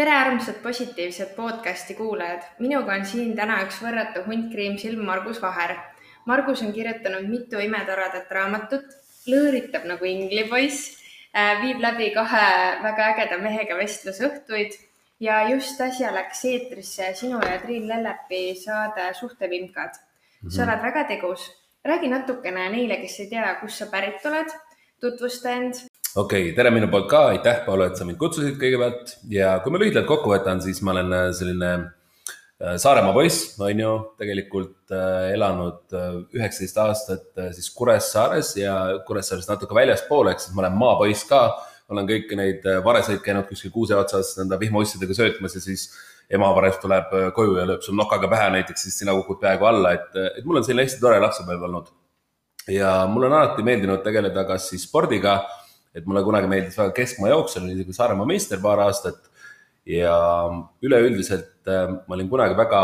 tere, armsad positiivsed podcasti kuulajad. minuga on siin täna üks võrratu hunt kriimsilm Margus Vaher. Margus on kirjutanud mitu imetoredat raamatut, lõõritab nagu inglipoiss, äh, viib läbi kahe väga ägeda mehega vestlusõhtuid ja just äsja läks eetrisse sinu ja Triin Lellepi saade Suhtevimkad mm. -hmm. sa oled väga tegus. räägi natukene neile, kes ei tea, kust sa pärit oled, tutvusta end okei okay,, tere minu poolt ka, aitäh, Paolo, et sa mind kutsusid kõigepealt ja kui ma lühidalt kokku võtan, siis ma olen äh, selline äh, Saaremaa poiss, on ju, tegelikult äh, elanud üheksateist aastat siis Kuressaares ja Kuressaarest natuke väljaspool, ehk siis ma olen maapoiss ka. olen kõiki neid vareseid käinud kuskil kuuse otsas nende vihmaussidega söötmas ja siis ema vares tuleb koju ja lööb sul nokaga pähe näiteks, siis sina kukud peaaegu alla, et, et mul on selline hästi tore lapsepõlv olnud. ja mulle on alati meeldinud tegeleda kas siis spordiga et mulle kunagi meeldis väga keskmaa jooksel, olin isegi Saaremaa meister paar aastat. ja üleüldiselt äh, ma olin kunagi väga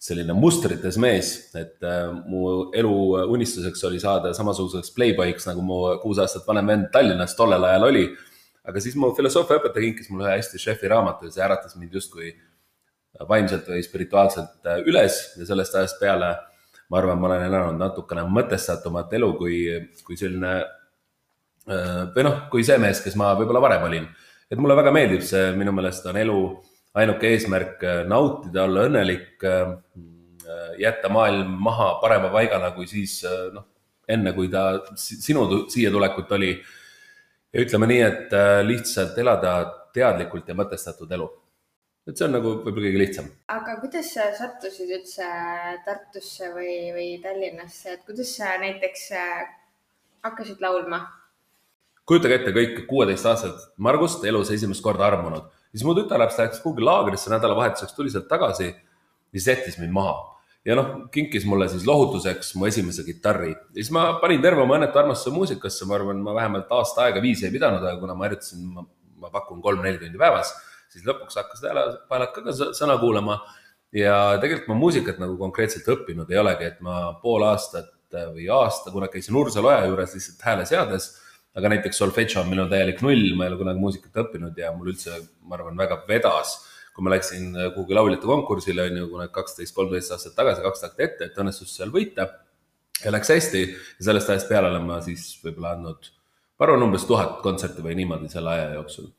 selline mustrites mees, et äh, mu elu unistuseks oli saada samasuguseks playboy'ks, nagu mu kuus aastat vanem vend Tallinnas tollel ajal oli. aga siis mu filosoofiaõpetaja kinkis mulle ühe hästi šefi raamatu ja see äratas mind justkui vaimselt või spirituaalselt äh, üles ja sellest ajast peale ma arvan, ma olen elanud natukene mõtestatumat elu kui, kui selline või noh, kui see mees, kes ma võib-olla varem olin. et mulle väga meeldib see, minu meelest on elu ainuke eesmärk äh, nautida, olla õnnelik, äh, jätta maailm maha parema paigana kui siis noh, enne kui ta sinu siia tulekut oli. ja ütleme nii, et lihtsalt elada teadlikult ja mõtestatud elu. et see on nagu võib-olla kõige lihtsam. aga kuidas sa sattusid üldse Tartusse või, või Tallinnasse, et kuidas sa näiteks hakkasid laulma? Kujutage ette kõik kuueteistaastased Margust elus esimest korda armunud, siis mu tütarlaps läks kuhugi laagrisse nädalavahetuseks, tuli sealt tagasi ja siis jättis mind maha. ja noh, kinkis mulle siis lohutuseks mu esimese kitarri. Ja siis ma panin terve oma õnnetu armastuse muusikasse, ma arvan, ma vähemalt aasta aega viisi ei pidanud, aga kuna ma harjutasin, ma pakun kolm-neli tundi päevas, siis lõpuks hakkasid häälepaelad ka, sõna kuulama. Ja tegelikult ma muusikat nagu konkreetselt õppinud ei olegi, et ma pool aastat või aasta, kunagi käisin Ursa Loja juures lihtsalt hääle seades aga näiteks solfedžo on minu täielik null, ma ei ole kunagi muusikat õppinud ja mul üldse, ma arvan, väga vedas. kui ma läksin kuhugi lauljate konkursile, on ju, kunagi kaksteist, kolmteist aastat tagasi, kaks takti ette, et õnnestus seal võita. ja läks hästi ja sellest ajast peale olen ma siis võib-olla andnud, ma arvan, umbes tuhat kontserti või niimoodi selle aja jooksul.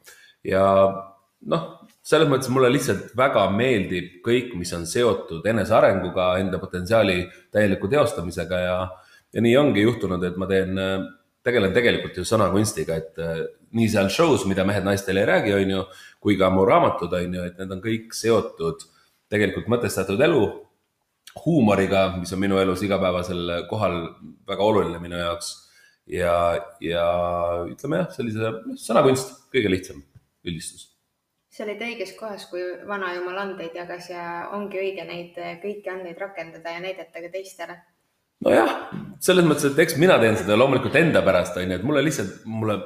ja noh, selles mõttes mulle lihtsalt väga meeldib kõik, mis on seotud enesearenguga, enda potentsiaali täieliku teostamisega ja, ja nii ongi juhtunud, et ma teen tegelen tegelikult ju sõnakunstiga, et äh, nii seal show's, mida mehed-naistele ei räägi, on ju, kui ka mu raamatud, on ju, et need on kõik seotud tegelikult mõtestatud elu, huumoriga, mis on minu elus igapäevasel kohal väga oluline minu jaoks. ja, ja ütleme jah, sellise sõnakunst, kõige lihtsam üldistus sa olid õiges kohas, kui vanajumal andeid jagas ja ongi õige neid kõiki andeid rakendada ja näidata ka teistele nojah, selles mõttes, et eks mina teen seda loomulikult enda pärast, on ju, et mulle lihtsalt, mulle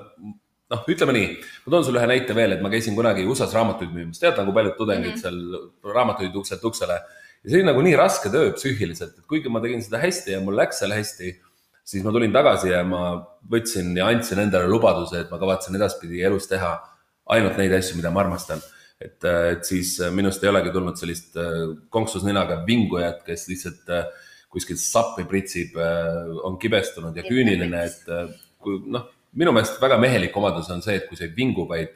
noh, ütleme nii, ma toon sulle ühe näite veel, et ma käisin kunagi USA-s raamatuid müümas, tead nagu paljud tudengid mm -hmm. seal raamatuid ukselt uksele. ja see oli nagu nii raske töö psüühiliselt, et kuigi ma tegin seda hästi ja mul läks seal hästi, siis ma tulin tagasi ja ma võtsin ja andsin endale lubaduse, et ma kavatsen edaspidi elus teha ainult neid asju, mida ma armastan. et, et siis minust ei olegi tulnud sellist äh, konksus ninaga vingujat, kes lihtsalt äh, kuskilt sappi pritsib, äh, on kibestunud ja küüniline, et äh, kui noh, minu meelest väga mehelik omadus on see, et kui sa ei vingu, vaid,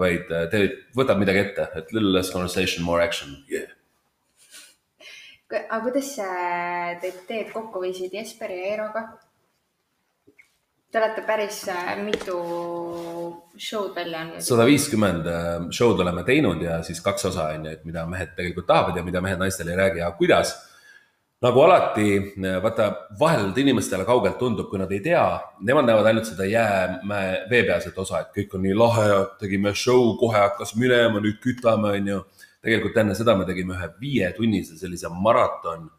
vaid äh, teed, võtad midagi ette, et little less conversation, more action yeah.. aga kuidas te teed kokku viisid Jesperi ja Eeroga? Te olete päris mitu show'd välja andnud. sada viiskümmend show'd oleme teinud ja siis kaks osa on ju, et mida mehed tegelikult tahavad ja mida mehed naistele ei räägi ja kuidas nagu alati, vaata vahel inimestele kaugelt tundub, kui nad ei tea, nemad näevad ainult seda jäämäe veepealset osa, et kõik on nii lahe, tegime show, kohe hakkas minema, nüüd kütame, on ju. tegelikult enne seda me tegime ühe viietunnise sellise maraton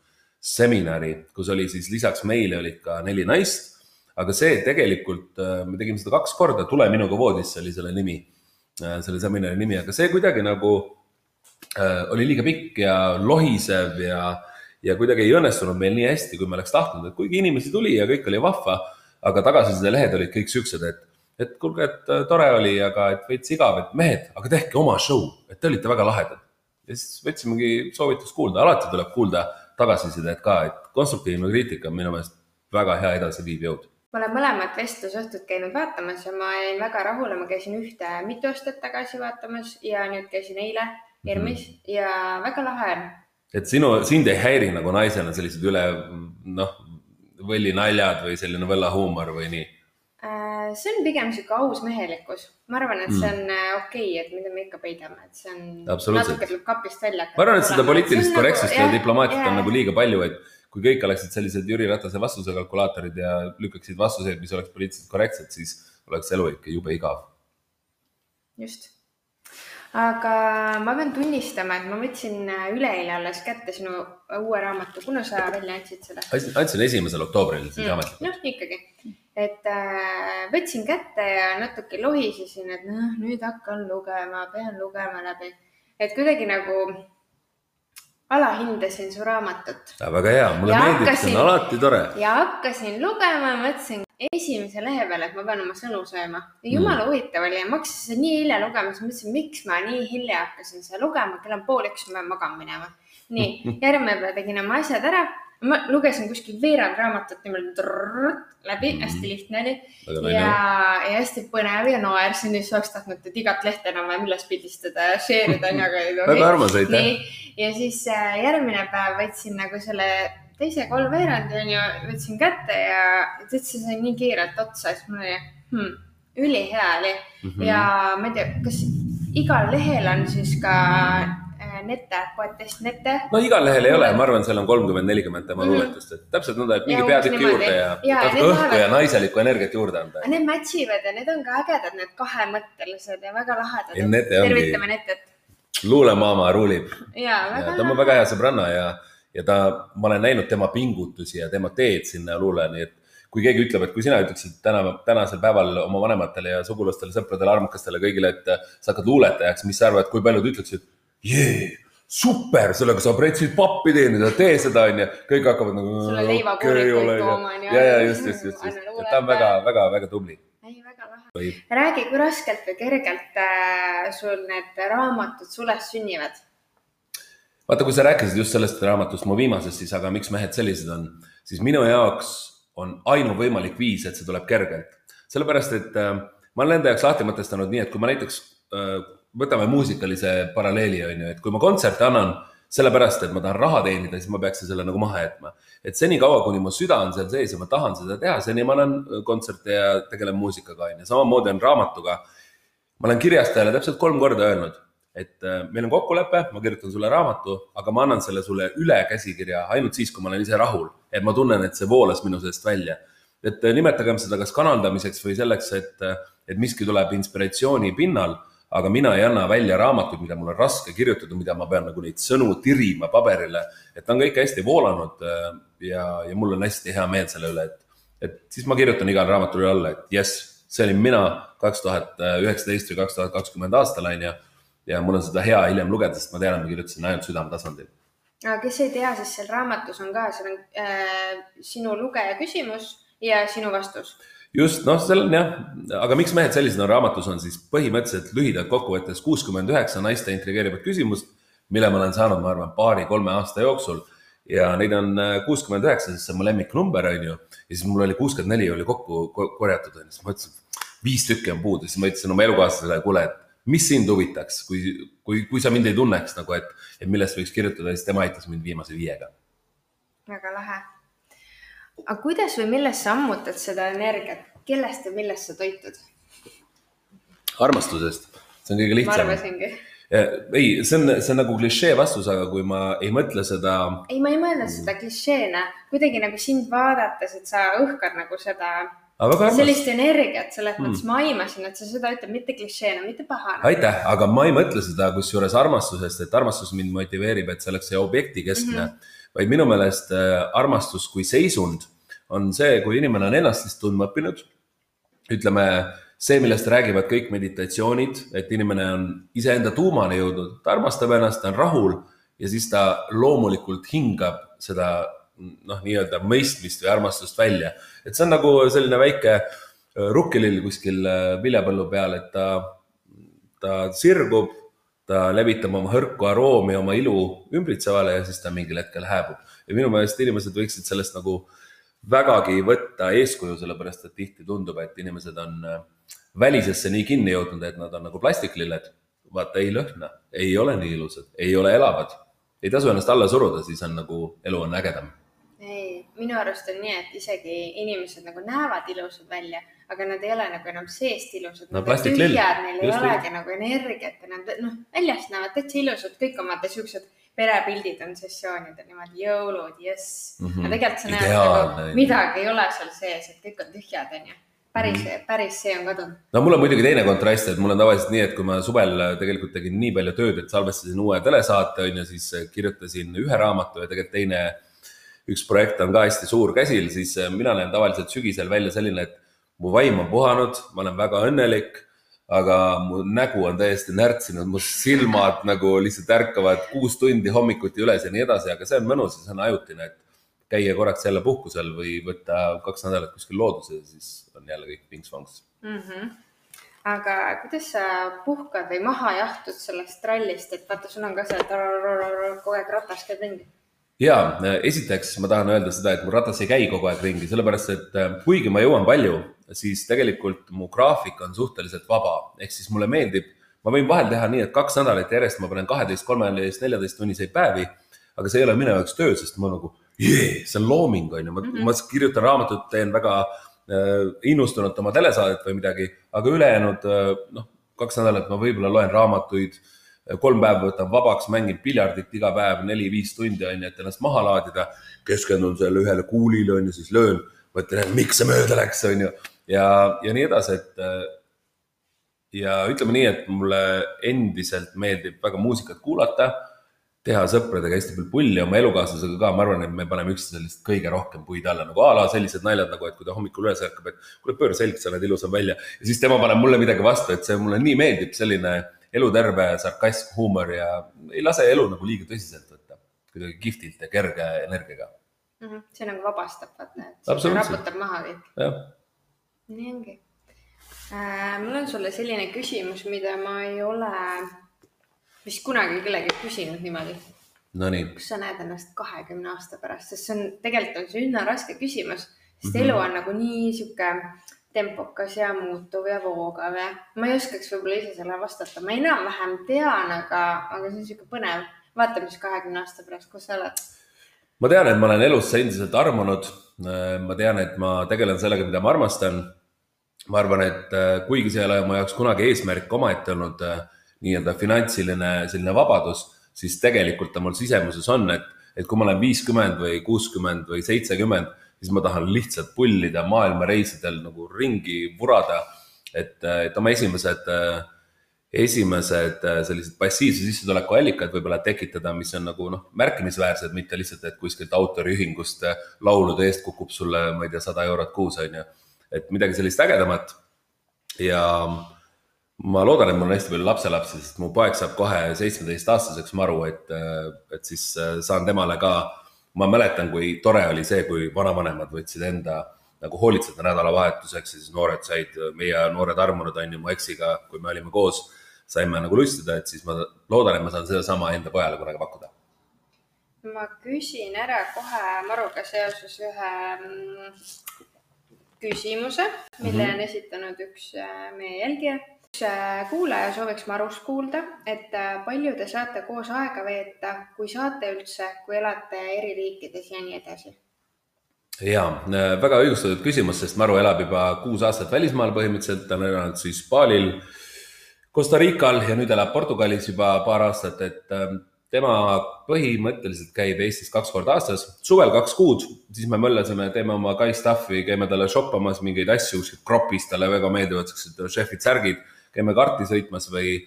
seminari, kus oli siis lisaks meile olid ka neli naist. aga see tegelikult, me tegime seda kaks korda, Tule minuga voodisse oli selle nimi, selle seminari nimi, aga see kuidagi nagu äh, oli liiga pikk ja lohisev ja äh, ja kuidagi ei õnnestunud meil nii hästi, kui me oleks tahtnud, et kuigi inimesi tuli ja kõik oli vahva, aga tagasisidelehed olid kõik siuksed, et, et kuulge, et äh, tore oli, aga et veits igav, et mehed, aga tehke oma show, et te olite väga lahedad. ja siis võtsimegi soovitust kuulda, alati tuleb kuulda tagasisidet ka, et konstruktiivne kriitika on minu meelest väga hea edasiviiv jõud ma olen mõlemat vestlusõhtut käinud vaatamas ja ma jäin väga rahule, ma käisin ühte mitu aastat tagasi vaatamas ja nüüd käisin eile ERMis mm -hmm. ja väga lahe on. Et sinu, sind ei häiri nagu naisena sellised üle noh, võllinaljad või selline võllahuumor või nii? Äh, see on pigem sihuke aus mehelikkus, ma arvan, et see mm. on mm. okei okay,, et mida me ikka peidame, et see on natuke tuleb kapist välja. ma arvan, et seda poliitilist korrektsust nagu, ja diplomaatiat on nagu liiga palju, et kui kõik oleksid sellised Jüri Ratase vastuse kalkulaatorid ja lükkaksid vastuseid, mis oleks poliitiliselt korrektsed, siis oleks elu ikka jube igav. just. Aga ma pean tunnistama, et ma võtsin üleeile alles kätte sinu uue raamatu, kuna sa välja andsid selle? andsin esimesel oktoobril siis mm. ametlikult. noh, ikkagi, et äh, võtsin kätte ja natuke lohisesin, et noh, nüüd hakkan lugema, pean lugema läbi, et kuidagi nagu alahindasin su raamatut. väga hea, mulle ja meeldib, see on alati tore. ja hakkasin lugema mõtlesin esimese lehe peal, et ma pean oma sõnu sööma. jumala mm. huvitav oli ja ma hakkasin seda nii hilja lugema, siis mõtlesin, miks ma nii hilja hakkasin seda lugema, kell on pool üks, ma pean magama minema. nii, järgmine päev tegin oma asjad ära ma lugesin kuskil veerand raamatut niimoodi läbi mm, hästi lihtne oli. ja, ja hästi põnev ja naersin, siis oleks tahtnud, igat lehte enam-vähem üles pildistada ja share ida onju, aga ei tohi. väga armas, aitäh. ja siis järgmine päev võtsin nagu selle teise kolmveerandi onju, võtsin kätte ja täitsa sai nii kiirelt otsa, siis mul oli hmm, ülihea oli mm -hmm. ja ma ei tea, kas igal lehel on siis ka nete, poetest nete. no igal lehel ei ole, ma arvan, seal on kolmkümmend, nelikümmend tema -hmm. luuletust, et täpselt nõnda, et mingi peatükk juurde ja, ja natuke õhku ja naiselikku energiat juurde anda. Need match ivad ja need on ka ägedad, need kahemõttelised ja väga lahedad. tervitame Netet. luulemaama ruulib. ja, väga ja, ta on väga hea sõbranna ja, ja ta, ma olen näinud tema pingutusi ja tema teed sinna luule, nii et kui keegi ütleb, et kui sina ütleksid täna, tänasel päeval oma vanematele ja sugulastele, sõpradele, armukastele, kõigile, et sa hakkad luuletajaks, mis sa arvad, kui paljud ütleksid, jee, super, sellega saab retsid pappi teenida, tee seda, onju. kõik hakkavad nagu. sulle leivakoorikuid tooma, onju. ja, ja just, just, just, just, et ta on väga, väga, väga tubli. ei, väga lahe. räägi, kui raskelt või kergelt äh, sul need raamatud sules sünnivad? Vaata, kui sa rääkisid just sellest raamatust, mu viimasest siis, aga miks mehed sellised on, siis minu jaoks on ainuvõimalik viis, et see tuleb kergelt. sellepärast, et äh, ma olen enda jaoks lahti mõtestanud nii, et kui ma näiteks äh, võtame muusikalise paralleeli, on ju, et kui ma kontserte annan sellepärast, et ma tahan raha teenida, siis ma peaksin selle nagu maha jätma. et senikaua, kuni mu süda on seal sees ja ma tahan seda teha, seni ma annan kontserte ja tegelen muusikaga, on ju, samamoodi on raamatuga. ma olen kirjastajale täpselt kolm korda öelnud, et äh, meil on kokkulepe, ma kirjutan sulle raamatu, aga ma annan selle sulle üle käsikirja ainult siis, kui ma olen ise rahul, et ma tunnen, et see voolas minu seest välja. et äh, nimetagem seda kas kanaldamiseks või selleks, et, äh, et miski tuleb inspiratsiooni pinnal aga mina ei anna välja raamatuid, mida mul on raske kirjutada, mida ma pean nagu neid sõnu tirima paberile. et ta on kõik hästi voolanud ja, ja mul on hästi hea meel selle üle, et, et siis ma kirjutan igale raamatule alla, et jess, see olin mina kaks tuhat üheksateist või kaks tuhat kakskümmend aastal on ju. Ja mul on seda hea hiljem lugeda, sest ma tean, et ma kirjutasin ainult südametasandil. aga kes ei tea, siis seal raamatus on ka, seal on äh, sinu lugeja küsimus ja sinu vastus just, noh, seal on jah, aga miks mehed sellised on raamatus, on siis põhimõtteliselt lühidalt kokkuvõttes kuuskümmend üheksa naiste intrigeerivat küsimust, mille ma olen saanud, ma arvan, paari-kolme aasta jooksul. ja neid on äh, kuuskümmend üheksa, sest see on mu lemmiknumber, on ju. ja siis mul oli kuuskümmend neli oli kokku korjatud, on ju, siis ma mõtlesin, viis tükki on puudu, siis ma ütlesin oma elukaaslasele, kuule, et mis sind huvitaks, kui, kui, kui sa mind ei tunneks nagu, et, et millest võiks kirjutada, siis tema aitas mind viimase viiega. väga lahe aga kuidas või millest sa ammutad seda energiat, kellest ja millest sa toitud? armastusest, see on kõige lihtsam. ma arvasingi. ei, see on, see on nagu klišee vastus, aga kui ma ei mõtle seda. ei, ma ei mõelnud seda klišeena, kuidagi nagu sind vaadates, et sa õhkad nagu seda sellist energiat, selles mõttes hmm. ma aimasin, et sa seda ütled mitte klišeena, mitte pahana. aitäh, aga ma ei mõtle seda kusjuures armastusest, et armastus mind motiveerib, et see oleks see objekti keskne mm, -hmm. vaid minu meelest äh, armastus kui seisund on see, kui inimene on ennast siis tundma õppinud. ütleme, see, millest räägivad kõik meditatsioonid, et inimene on iseenda tuumani jõudnud, ta armastab ennast, ta on rahul ja siis ta loomulikult hingab seda noh, nii-öelda mõistmist või armastust välja. et see on nagu selline väike äh, rukkilill kuskil äh, viljapõllu peal, et ta, ta sirgub, ta levitab oma hõrku aroomi, oma ilu ümbritsevale ja siis ta mingil hetkel hääbub. ja minu meelest inimesed võiksid sellest nagu vägagi võtta eeskuju, sellepärast et tihti tundub, et inimesed on äh, välisesse nii kinni jõudnud, et nad on nagu plastiklilled. vaata, ei lõhna, ei ole nii ilusad, ei ole elavad, ei tasu ennast alla suruda, siis on nagu elu on ägedam minu arust on nii, et isegi inimesed nagu näevad ilusad välja, aga nad ei ole nagu enam seest ilusad No nad on tühjad, neil ei olegi nagu energiat ja nad noh, väljast näevad täitsa ilusad, kõik omad siuksed perepildid on sessioonidel niimoodi jõulud, jess mm. -hmm. aga tegelikult sa näed nagu midagi ei ole seal sees, et kõik on tühjad, onju. päris mm. -hmm. päris see on kadunud. no mul on muidugi teine kontrast, et mul on tavaliselt nii, et kui ma suvel tegelikult tegin nii palju tööd, et salvestasin uue telesaate, on ju, siis kirjutasin ühe raamatu ja tegelikult teine, üks projekt on ka hästi suur käsil, siis mina näen tavaliselt sügisel välja selline, et mu vaim on puhanud, ma olen väga õnnelik, aga mu nägu on täiesti närtsinud, mu silmad nagu lihtsalt ärkavad kuus tundi hommikuti üles ja nii edasi, aga see on mõnus ja see on ajutine, et käia korraks jälle puhkusel või võtta kaks nädalat kuskil looduses, siis on jälle kõik vinks-vonks mm. -hmm. aga kuidas sa puhkad või maha jahtud sellest trallist, et vaata, sul on ka see tararararara, kogu aeg ratas käib ringi. Ja esiteks ma tahan öelda seda, et mu ratas ei käi kogu aeg ringi, sellepärast et äh, kuigi ma jõuan palju, siis tegelikult mu graafik on suhteliselt vaba, ehk siis mulle meeldib, ma võin vahel teha nii, et kaks nädalat järjest ma panen kaheteist, kolmeteist, neljateist tunniseid päevi, aga see ei ole minu jaoks töö, sest ma nagu, see on looming, on ju, ma mm, -hmm. ma kirjutan raamatut, teen väga äh, innustunult oma telesaadet või midagi, aga ülejäänud äh, noh, kaks nädalat ma võib-olla loen raamatuid kolm päeva võtan vabaks, mängin piljardit iga päev neli-viis tundi, on ju, et ennast maha laadida. keskendun sellele ühele kuulile, on ju, siis löön, mõtlen, et miks see mööda läks, on ju, ja, ja nii edasi, et. ja ütleme nii, et mulle endiselt meeldib väga muusikat kuulata, teha sõpradega hästi palju pulli, oma elukaaslasega ka, ma arvan, et me paneme üksteisest kõige rohkem puid alla, nagu a la sellised naljad nagu, et kui ta hommikul üles ärkab, et kuule, pööra selg, sa näed ilusam välja. ja siis tema paneb mulle midagi vastu, et see mulle nii meeldib, selline eluterve sarkasm, huumor ja ei lase elu nagu liiga tõsiselt võtta. kuidagi kihvtilt ja kerge energiaga. mm. -hmm. see nagu vabastab, vaata, et raputab maha kõik. nii ongi äh,. mul on sulle selline küsimus, mida ma ei ole vist kunagi kellegi küsinud niimoodi. nonii, kus sa näed ennast kahekümne aasta pärast, sest see on, tegelikult on see üsna raske küsimus, sest mm. -hmm. elu on nagu nii sihuke tempokas ja muutuv ja voogav ja ma ei oskaks võib-olla ise sellele vastata, ma enam-vähem tean, aga, aga see on sihuke põnev. vaata, mis kahekümne aasta pärast, kus sa oled. ma tean, et ma olen elusse endiselt armunud. ma tean, et ma tegelen sellega, mida ma armastan. ma arvan, et äh, kuigi see ei ole mu jaoks kunagi eesmärk omaette olnud äh, nii-öelda finantsiline selline vabadus, siis tegelikult ta mul sisemuses on, et, et kui ma olen viiskümmend või kuuskümmend või seitsekümmend, siis ma tahan lihtsalt pullida maailmareisidel nagu ringi vurada. et, et oma esimesed, esimesed sellised passiivse sissetuleku allikad võib-olla tekitada, mis on nagu noh, märkimisväärsed, mitte lihtsalt, et kuskilt autoriühingust laulude eest kukub sulle, ma ei tea, sada eurot kuus on ju. et midagi sellist ägedamat. ja ma loodan, et mul on hästi palju lapselapsi, sest mu poeg saab kohe seitsmeteistaastaseks, ma aru, et, et siis saan temale ka, ma mäletan, kui tore oli see, kui vanavanemad võtsid enda nagu hoolitseda nädalavahetuseks ja siis noored said, meie noored armunud on ju mu eksiga, kui me olime koos, saime nagu lustida, et siis ma loodan, et ma saan sedasama enda pojale kunagi pakkuda. ma küsin ära kohe Maruga seoses ühe mm, küsimuse, mille Mhm. on esitanud üks äh, meie jälgija. Äh, kuulaja sooviks Marust kuulda, et äh, palju te saate koos aega veeta, kui saate üldse, kui elate eri riikides ja nii edasi. ja väga õigustatud küsimus, sest Maru elab juba kuus aastat välismaal põhimõtteliselt, ta on elanud siis Balil, Costa Rical ja nüüd elab Portugalis juba paar aastat, et tema põhimõtteliselt käib Eestis kaks korda aastas, suvel kaks kuud, siis me möllasime, teeme oma Kai stuff'i, käime talle shoppamas mingeid asju, kuskilt kropis, talle väga meeldivad siuksed šefid, särgid, käime karti sõitmas või,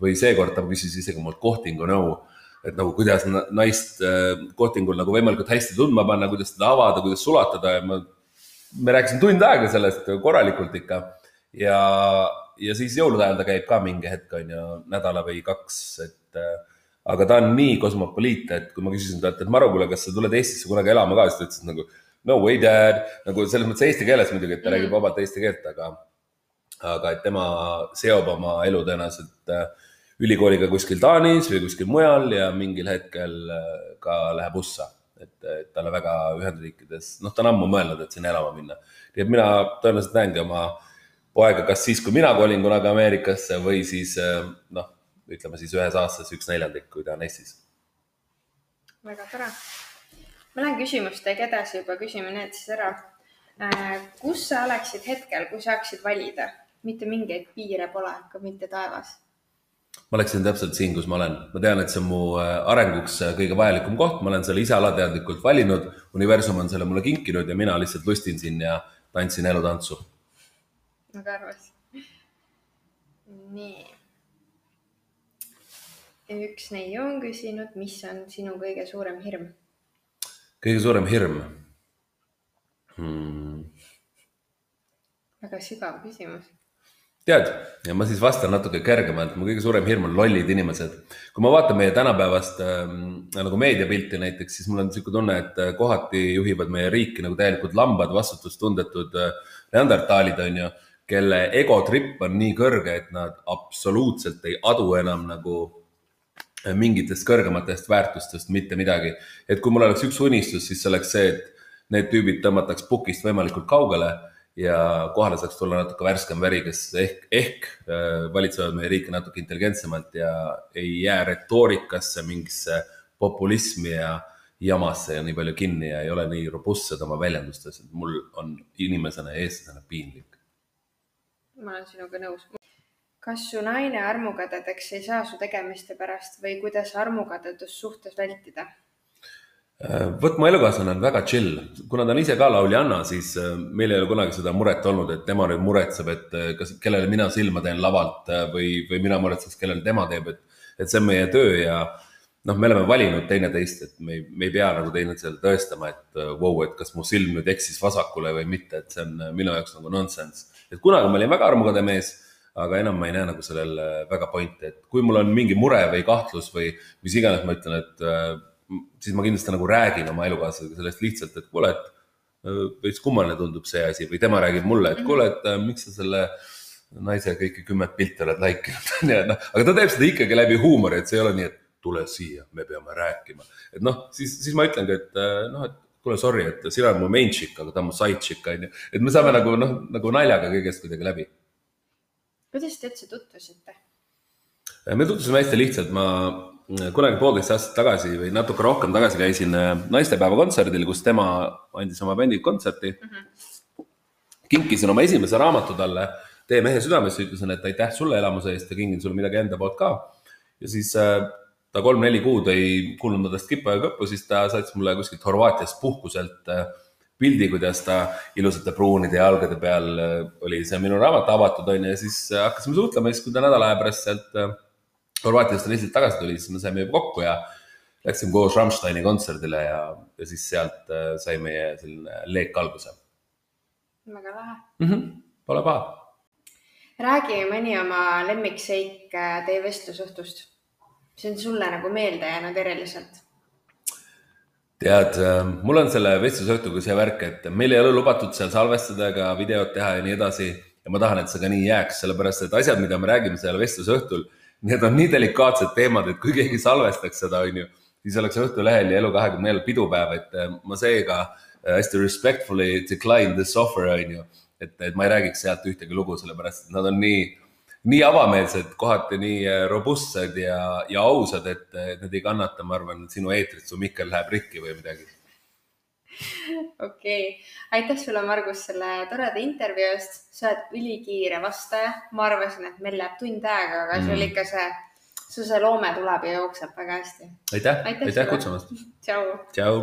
või seekord ta küsis isegi mult kohtingu nõu et nagu kuidas na- naist äh, kohtingul nagu võimalikult hästi tundma panna, kuidas teda avada, kuidas sulatada ja ma, me rääkisime tund aega sellest korralikult ikka. ja, ja siis jõulude ajal ta käib ka mingi hetk on ju nädala või kaks, et äh, aga ta on nii kosmopoliit, et kui ma küsisin talt, et Maru, kuule, kas sa tuled Eestisse kunagi elama ka, siis ta ütles nagu no way dad, nagu selles mõttes eesti keeles muidugi, et ta Mhm. räägib vabalt eesti keelt, aga aga et tema seob oma elu tõenäoliselt äh, ülikooliga kuskil Taanis või kuskil mujal ja mingil hetkel äh, ka läheb USA. et, et talle väga Ühendriikides, noh, ta on ammu mõelnud, et sinna elama minna. nii et mina tõenäoliselt näengi oma poega kas siis, kui mina kolin kunagi Ameerikasse või siis äh, noh, ütleme siis ühes aastas üks neljandik, kui ta on Eestis. väga tore. ma lähen küsimustega edasi juba, küsime need siis ära. Äh, kus sa oleksid hetkel, kui saaksid valida? Mitte mingeid piire pole, ka mitte taevas ma oleksin täpselt siin, kus ma olen, ma tean, et see on mu äh, arenguks äh, kõige vajalikum koht, ma olen selle ise alateadlikult valinud, universum on selle mulle kinkinud ja mina lihtsalt lustin siin ja tantsin elutantsu. väga armas. nii. üks neiu on küsinud, mis on sinu kõige suurem hirm? kõige suurem hirm hmm.? väga sügav küsimus tead, ja ma siis vastan natuke kergemalt, mu kõige suurem hirm on lollid inimesed. kui ma vaatan meie tänapäevast äh, nagu meediapilti näiteks, siis mul on niisugune tunne, et äh, kohati juhivad meie riiki nagu täielikud lambad, vastutustundetud äh, neandertaalid, on ju, kelle egotripp on nii kõrge, et nad absoluutselt ei adu enam nagu äh, mingitest kõrgematest väärtustest mitte midagi. et kui mul oleks üks unistus, siis see oleks see, et need tüübid tõmmataks pukist võimalikult kaugele ja kohale saaks tulla natuke värskem väri, kes ehk, ehk äh, valitsevad meie riiki natuke intelligentsemalt ja ei jää retoorikasse, mingisse populismi ja jamasse ja nii palju kinni ja ei ole nii robustsed oma väljendustes, et mul on inimesena ja eestlasena piinlik. ma olen sinuga nõus. kas su naine armukadedaks ei saa su tegemiste pärast või kuidas armukadedust suhtes vältida? Äh, vot mu elukaaslane on väga chill, kuna ta on ise ka lauljanna, siis äh, meil ei ole kunagi seda muret olnud, et tema nüüd muretseb, et äh, kas, kellele mina silma teen lavalt või, või mina muretseks, kellele tema teeb, et, et see on meie töö ja noh, me oleme valinud teineteist, et me ei, me ei pea nagu teineteisele tõestama, et vau wow,, et kas mu silm nüüd eksis vasakule või mitte, et see on minu jaoks nagu nonsense. et kunagi ma olin väga armukade mees, aga enam ma ei näe nagu sellel väga pointi, et kui mul on mingi mure või kahtlus või mis iganes, ma ütlen, et siis ma kindlasti nagu räägin oma elukaaslasega sellest lihtsalt, et kuule, et äh, veits kummaline tundub see asi või tema räägib mulle, et kuule, et äh, miks sa selle naise kõiki kümmet pilti oled like inud, onju, et noh, aga ta teeb seda ikkagi läbi huumori, et see ei ole nii, et tule siia, me peame rääkima. et noh, siis, siis ma ütlengi, et äh, noh, et kuule, sorry, et sina oled mu main chick, aga ta on mu side chick, onju. et me saame nagu noh, nagu naljaga kõigest kuidagi läbi. kuidas te üldse tutvusite? me tutvusime hästi lihtsalt, ma kunagi poolteist aastat tagasi või natuke rohkem tagasi käisin äh, naistepäeva kontserdil, kus tema andis oma bändiga kontserti mm. -hmm. kinkisin oma esimese raamatu talle Tee mehe südamesse, ütlesin, et aitäh sulle elamuse eest ja kingin sulle midagi enda poolt ka. ja siis äh, ta kolm-neli kuud ei kuulnud mu tast kippu ja kõppu, siis ta saatis mulle kuskilt Horvaatiast puhkuselt äh, pildi, kuidas ta ilusate pruunide jalgade peal oli see minu raamat avatud, onju, ja siis hakkasime suhtlema, siis kui ta nädala aja pärast sealt Horvaatiast ta lihtsalt tagasi tuli, siis me saime juba kokku ja läksime koos Rammsteini kontserdile ja, ja siis sealt äh, sai meie selline leek alguse. väga lahe mm. -hmm. Pole paha. räägi mõni oma lemmikseik äh, teie vestlusõhtust, mis on sulle nagu meelde jäänud eriliselt? tead, äh, mul on selle vestlusõhtuga see värk, et meil ei ole lubatud seal salvestada ega videot teha ja nii edasi ja ma tahan, et see ka nii jääks, sellepärast et asjad, mida me räägime seal vestlusõhtul need on nii delikaatsed teemad, et kui keegi salvestaks seda, on ju, siis oleks Õhtulehel ja Elu24 pidupäev, et äh, ma seega äh, hästi respectfully decline this offer, on ju. et, et ma ei räägiks sealt ühtegi lugu, sellepärast et nad on nii, nii avameelsed, kohati nii äh, robustsed ja, ja ausad, et, et need ei kannata, ma arvan, sinu eetrit, su mikker läheb rikki või midagi okei okay., aitäh sulle, Margus, selle toreda intervjuu eest. sa oled ülikiire vastaja, ma arvasin, et meil läheb tund aega, aga mm. sul ikka see, sul see loome tuleb ja jookseb väga hästi. aitäh, aitäh, aitäh kutsumast. tšau. tšau.